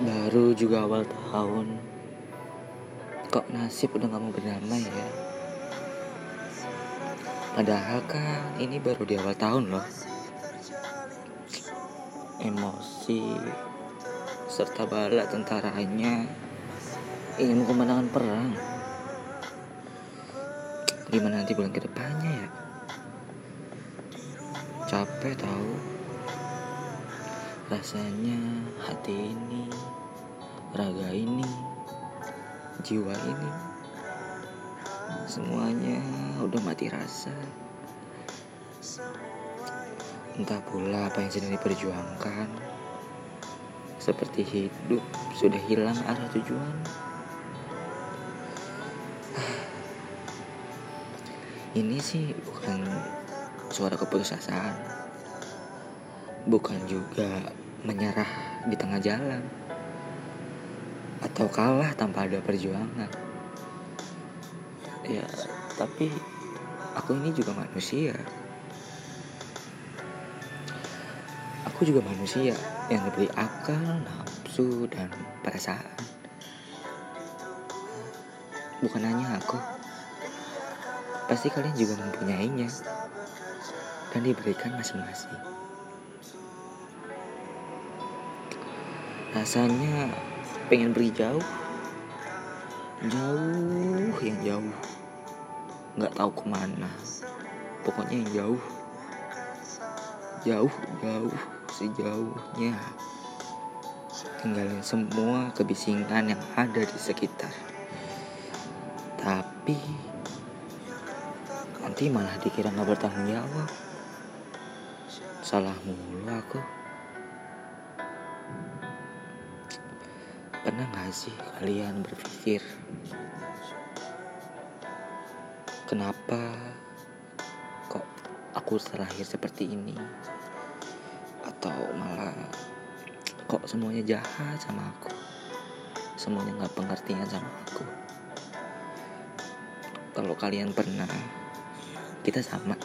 Baru juga awal tahun. Kok nasib udah gak mau berdamai ya? Padahal kan ini baru di awal tahun loh. Emosi Serta bala tentaranya Ingin kemenangan perang. Gimana nanti bulan ke depannya ya? Capek tahu Rasanya hati ini raga ini, jiwa ini, semuanya udah mati rasa. Entah pula apa yang sedang diperjuangkan, seperti hidup sudah hilang arah tujuan. Ini sih bukan suara keputusasaan, bukan juga menyerah di tengah jalan. Atau kalah tanpa ada perjuangan. Ya tapi aku ini juga manusia. Aku juga manusia yang diberi akal nafsu dan perasaan. Bukan hanya aku. Pasti kalian juga mempunyainya. Dan diberikan masing-masing rasanya pengen pergi jauh. Jauh yang jauh. Nggak tahu ke mana. Pokoknya yang jauh. Jauh jauh sejauhnya. Tinggalin semua kebisingan yang ada di sekitar. Tapi nanti malah dikira nggak bertanggung jawab. Salah mulu aku Pernah gak sih kalian berpikir Kenapa kok aku terlahir seperti ini? Atau malah kok semuanya jahat sama aku? Semuanya gak pengertian sama aku? Kalau kalian pernah Kita sama.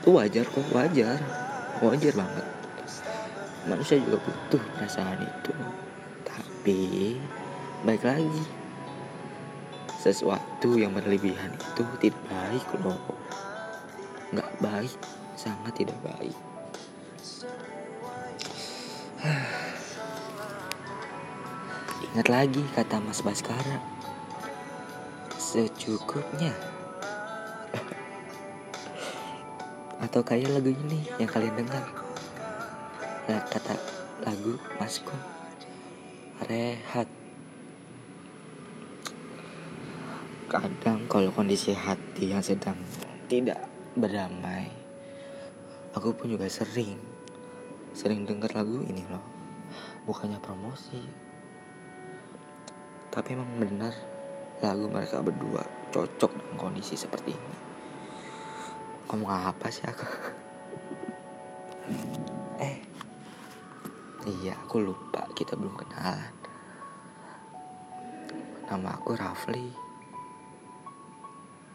Itu wajar kok wajar. Wajar banget manusia juga butuh perasaan itu. Tapi baik lagi. Sesuatu yang berlebihan itu tidak baik loh. Nggak baik sangat tidak baik. Ingat lagi kata Mas Baskara. Secukupnya. Atau kayak lagu ini yang kalian dengar kata lagu Masku rehat. Kadang kalau kondisi hati yang sedang tidak berdamai aku pun juga sering sering dengar lagu ini loh. Bukannya promosi tapi emang benar lagu mereka berdua cocok dengan kondisi seperti ini. Ngomong apa sih aku Iya, aku lupa kita belum kenalan. Nama aku Rafli.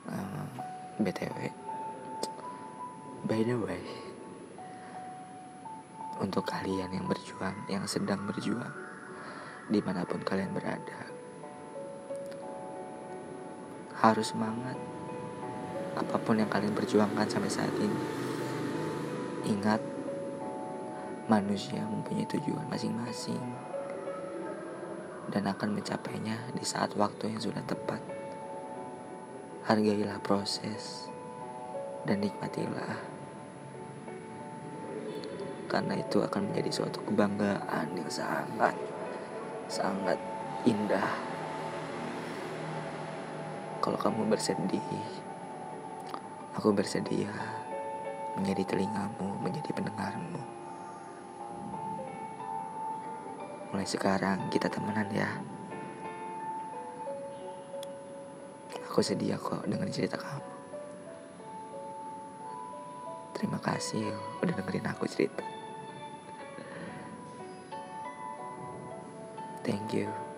Uh, eh, BTW. By the way, untuk kalian yang berjuang, yang sedang berjuang, di mana pun kalian berada, harus semangat. Apa pun yang kalian perjuangkan sampai saat ini, ingat manusia mempunyai tujuan masing-masing dan akan mencapainya di saat waktu yang sudah tepat. Hargailah proses dan nikmatilah. Karena itu akan menjadi suatu kebanggaan yang sangat sangat indah. Kalau kamu bersedih, aku bersedia menjadi telingamu, menjadi mulai sekarang kita temenan ya. Aku sedia kok dengan cerita kamu. Terima kasih udah dengerin aku cerita. Thank you